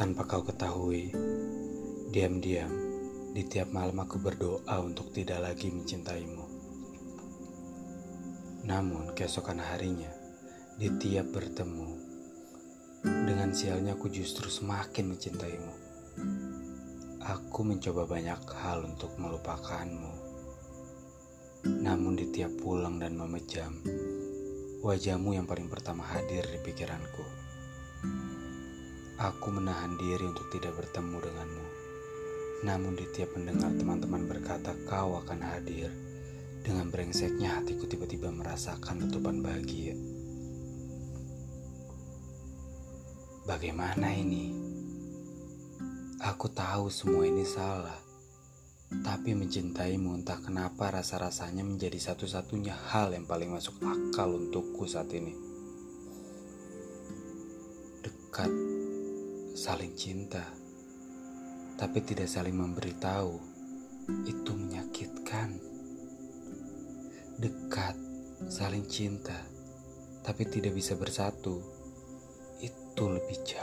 Tanpa kau ketahui, diam-diam di tiap malam aku berdoa untuk tidak lagi mencintaimu. Namun keesokan harinya, di tiap bertemu, dengan sialnya aku justru semakin mencintaimu. Aku mencoba banyak hal untuk melupakanmu. Namun di tiap pulang dan memejam, wajahmu yang paling pertama hadir di pikiranku. Aku menahan diri untuk tidak bertemu denganmu. Namun di tiap mendengar teman-teman berkata kau akan hadir, dengan brengseknya hatiku tiba-tiba merasakan letupan bahagia. Bagaimana ini? Aku tahu semua ini salah. Tapi mencintaimu entah kenapa rasa-rasanya menjadi satu-satunya hal yang paling masuk akal untukku saat ini. Dekat saling cinta, tapi tidak saling memberitahu, itu menyakitkan. Dekat, saling cinta, tapi tidak bisa bersatu, itu lebih jauh.